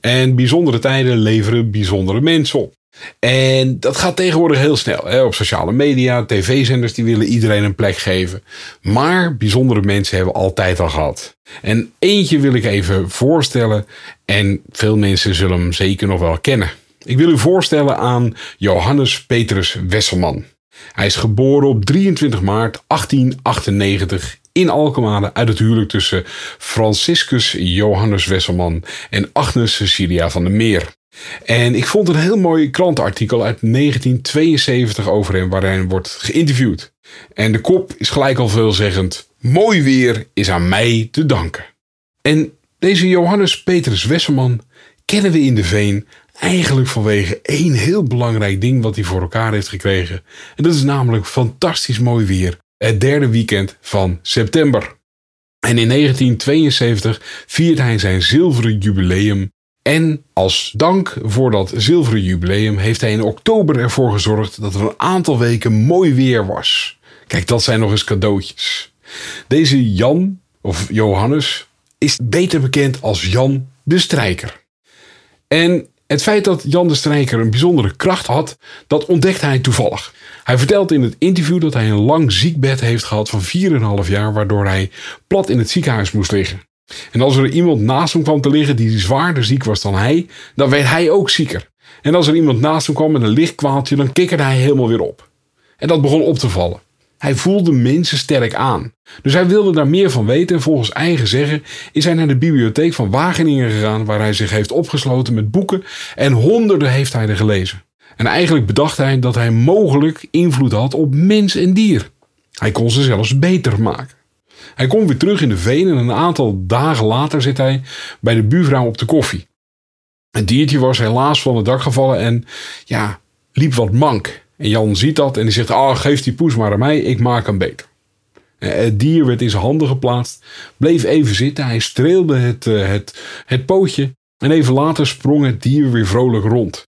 En bijzondere tijden leveren bijzondere mensen op. En dat gaat tegenwoordig heel snel. Hè? Op sociale media, tv-zenders die willen iedereen een plek geven. Maar bijzondere mensen hebben altijd al gehad. En eentje wil ik even voorstellen. En veel mensen zullen hem zeker nog wel kennen. Ik wil u voorstellen aan Johannes Petrus Wesselman. Hij is geboren op 23 maart 1898 in Alkmaar uit het huwelijk tussen Franciscus Johannes Wesselman en Agnes Cecilia van der Meer. En ik vond een heel mooi krantenartikel uit 1972 over hem, waarin wordt geïnterviewd. En de kop is gelijk al veelzeggend: Mooi weer is aan mij te danken. En deze Johannes Petrus Wesselman kennen we in de Veen eigenlijk vanwege één heel belangrijk ding wat hij voor elkaar heeft gekregen. En dat is namelijk fantastisch mooi weer. Het derde weekend van september. En in 1972 viert hij zijn zilveren jubileum. En als dank voor dat zilveren jubileum heeft hij in oktober ervoor gezorgd dat er een aantal weken mooi weer was. Kijk, dat zijn nog eens cadeautjes. Deze Jan, of Johannes, is beter bekend als Jan de Strijker. En het feit dat Jan de Strijker een bijzondere kracht had, dat ontdekte hij toevallig. Hij vertelt in het interview dat hij een lang ziekbed heeft gehad van 4,5 jaar, waardoor hij plat in het ziekenhuis moest liggen. En als er iemand naast hem kwam te liggen die zwaarder ziek was dan hij, dan werd hij ook zieker. En als er iemand naast hem kwam met een lichtkwaaltje, dan kikkerde hij helemaal weer op. En dat begon op te vallen. Hij voelde mensen sterk aan. Dus hij wilde daar meer van weten en volgens eigen zeggen is hij naar de bibliotheek van Wageningen gegaan waar hij zich heeft opgesloten met boeken en honderden heeft hij er gelezen. En eigenlijk bedacht hij dat hij mogelijk invloed had op mens en dier. Hij kon ze zelfs beter maken. Hij komt weer terug in de veen en een aantal dagen later zit hij bij de buurvrouw op de koffie. Het diertje was helaas van het dak gevallen en ja, liep wat mank. En Jan ziet dat en die zegt: Ah, geef die poes maar aan mij, ik maak hem beter. Het dier werd in zijn handen geplaatst, bleef even zitten, hij streelde het, eh, het, het pootje en even later sprong het dier weer vrolijk rond.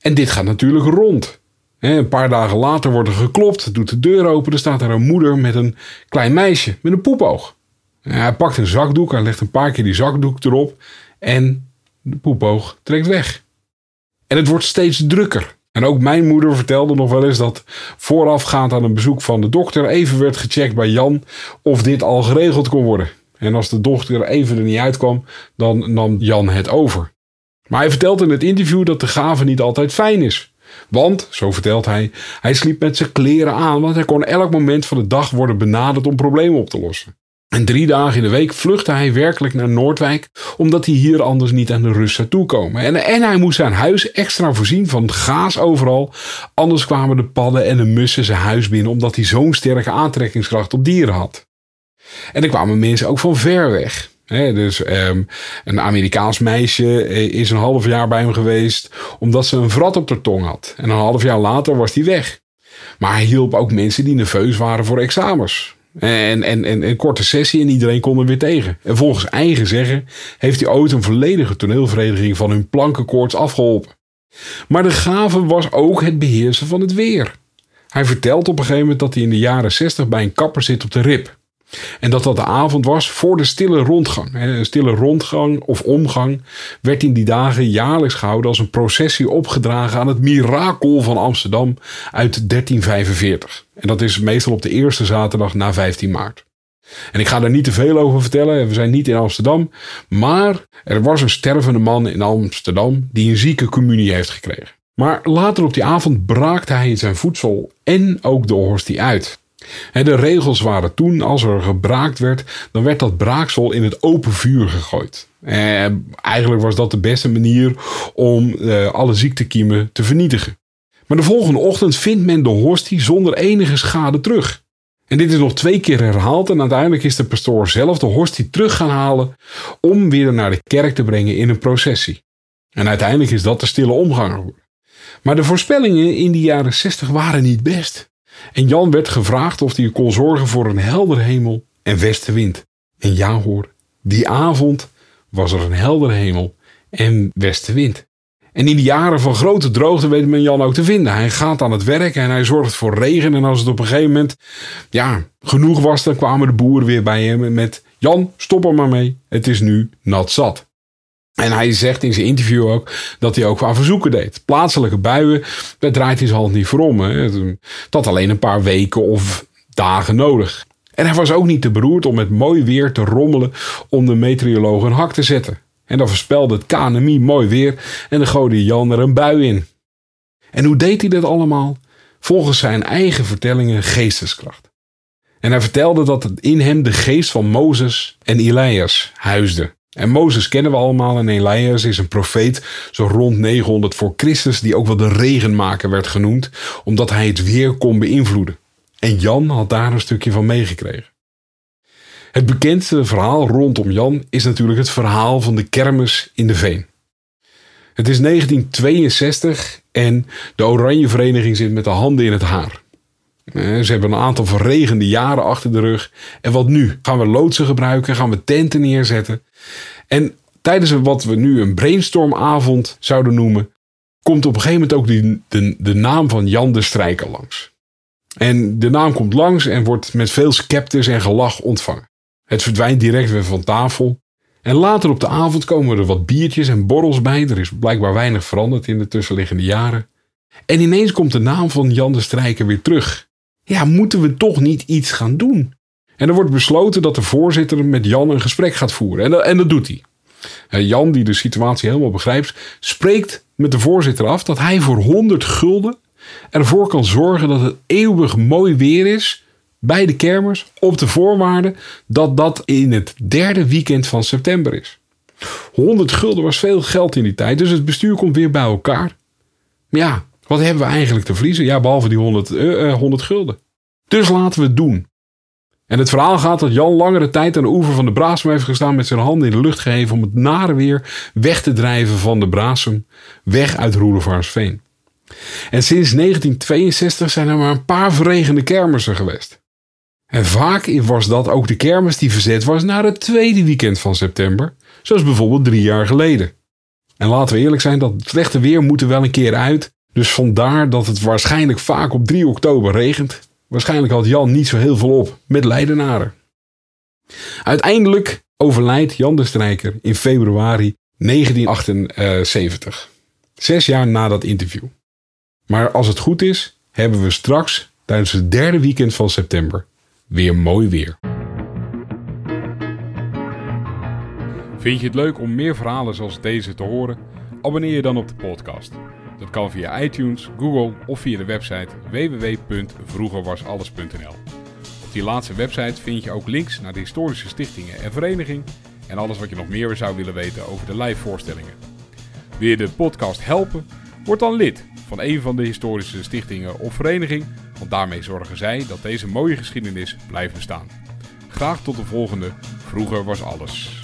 En dit gaat natuurlijk rond. Een paar dagen later wordt er geklopt, doet de deur open, er staat daar een moeder met een klein meisje met een poepoog. Hij pakt een zakdoek, hij legt een paar keer die zakdoek erop en de poepoog trekt weg. En het wordt steeds drukker. En ook mijn moeder vertelde nog wel eens dat voorafgaand aan een bezoek van de dokter even werd gecheckt bij Jan of dit al geregeld kon worden. En als de dochter even er niet uitkwam, dan nam Jan het over. Maar hij vertelt in het interview dat de gave niet altijd fijn is. Want, zo vertelt hij, hij sliep met zijn kleren aan, want hij kon elk moment van de dag worden benaderd om problemen op te lossen. En drie dagen in de week vluchtte hij werkelijk naar Noordwijk, omdat hij hier anders niet aan de rust zou toekomen. En, en hij moest zijn huis extra voorzien van gaas overal, anders kwamen de padden en de mussen zijn huis binnen, omdat hij zo'n sterke aantrekkingskracht op dieren had. En er kwamen mensen ook van ver weg. dus um, een Amerikaans meisje eh, is een half jaar bij hem geweest omdat ze een vrat op de tong had. En een half jaar later was hij weg. Maar hij hielp ook mensen die nerveus waren voor examens. En, en, en een korte sessie en iedereen kon er weer tegen. En volgens eigen zeggen heeft hij ooit een volledige toneelvereniging van hun plankenkoorts afgeholpen. Maar de gave was ook het beheersen van het weer. Hij vertelt op een gegeven moment dat hij in de jaren 60 bij een kapper zit op de rib. En dat dat de avond was voor de stille rondgang. Een stille rondgang of omgang werd in die dagen jaarlijks gehouden als een processie opgedragen aan het mirakel van Amsterdam uit 1345. En dat is meestal op de eerste zaterdag na 15 maart. En ik ga daar niet te veel over vertellen, we zijn niet in Amsterdam. Maar er was een stervende man in Amsterdam die een zieke communie heeft gekregen. Maar later op die avond braakte hij zijn voedsel en ook de hostie uit. De regels waren toen, als er gebraakt werd, dan werd dat braaksel in het open vuur gegooid. eigenlijk was dat de beste manier om eh, alle ziektekiemen te vernietigen. Maar de volgende ochtend vindt men de hostie zonder enige schade terug. En dit is nog twee keer herhaald en uiteindelijk is de pastoor zelf de hostie terug gaan halen om weer naar de kerk te brengen in een processie. En uiteindelijk is dat de stille omgang. Maar de voorspellingen in de jaren 60 waren niet best. En Jan werd gevraagd of hij kon zorgen voor een helder hemel en westenwind. En ja hoor, die avond was er een helder hemel en westenwind. En in de jaren van grote droogte weet men Jan ook te vinden. Hij gaat aan het werk en hij zorgt voor regen. En als het op een gegeven moment ja, genoeg was, dan kwamen de boeren weer bij hem met... Jan, stop er maar mee. Het is nu nat zat. En hij zegt in zijn interview ook dat hij ook aan verzoeken deed. Plaatselijke buien, daar draait hij zijn hand niet voor om. Hè. Dat alleen een paar weken of dagen nodig. En hij was ook niet te beroerd om met mooi weer te rommelen om de meteoroloog een hak te zetten. En dan voorspelde het KNMI mooi weer en dan gooide Jan er een bui in. En hoe deed hij dat allemaal? Volgens zijn eigen vertellingen geesteskracht. En hij vertelde dat in hem de geest van Mozes en Elias huisde. En Mozes kennen we allemaal en Elias is een profeet zo rond 900 voor Christus die ook wel de regenmaker werd genoemd omdat hij het weer kon beïnvloeden. En Jan had daar een stukje van meegekregen. Het bekendste verhaal rondom Jan is natuurlijk het verhaal van de kermis in de Veen. Het is 1962 en de Oranje Vereniging zit met de handen in het haar. Eh, ze hebben een aantal verregende jaren achter de rug. En wat nu? Gaan we loodsen gebruiken? Gaan we tenten neerzetten? En tijdens wat we nu een brainstormavond zouden noemen, komt op een gegeven moment ook die, de, de naam van Jan de Strijker langs. En de naam komt langs en wordt met veel sceptisch en gelach ontvangen. Het verdwijnt direct weer van tafel. En later op de avond komen er wat biertjes en borrels bij. Er is blijkbaar weinig veranderd in de tussenliggende jaren. En ineens komt de naam van Jan de Strijker weer terug. Ja, moeten we toch niet iets gaan doen? En er wordt besloten dat de voorzitter met Jan een gesprek gaat voeren. En, dat, en dat doet hij. Jan, die de situatie helemaal begrijpt, spreekt met de voorzitter af dat hij voor 100 gulden ervoor kan zorgen dat het eeuwig mooi weer is bij de kermers op de voorwaarde dat dat in het derde weekend van september is. 100 gulden was veel geld in die tijd, dus het bestuur komt weer bij elkaar. Maar ja, wat hebben we eigenlijk te verliezen? Ja, behalve die 100, uh, 100 gulden. Dus laten we het doen. En het verhaal gaat dat Jan langere tijd aan de oever van de Brasem heeft gestaan met zijn handen in de lucht geheven om het nare weer weg te drijven van de Brasem, weg uit Roelevaarsveen. En sinds 1962 zijn er maar een paar verregende kermissen geweest. En vaak was dat ook de kermis die verzet was naar het tweede weekend van september, zoals bijvoorbeeld drie jaar geleden. En laten we eerlijk zijn, dat slechte weer moet er wel een keer uit, dus vandaar dat het waarschijnlijk vaak op 3 oktober regent. Waarschijnlijk had Jan niet zo heel veel op met Leidenaren. Uiteindelijk overlijdt Jan de Strijker in februari 1978. Zes jaar na dat interview. Maar als het goed is, hebben we straks tijdens het derde weekend van september weer mooi weer. Vind je het leuk om meer verhalen zoals deze te horen? Abonneer je dan op de podcast. Dat kan via iTunes, Google of via de website www.vroegerwasalles.nl. Op die laatste website vind je ook links naar de historische stichtingen en vereniging en alles wat je nog meer zou willen weten over de live voorstellingen. Wil je de podcast helpen? Word dan lid van een van de historische stichtingen of vereniging, want daarmee zorgen zij dat deze mooie geschiedenis blijft bestaan. Graag tot de volgende. Vroeger was alles.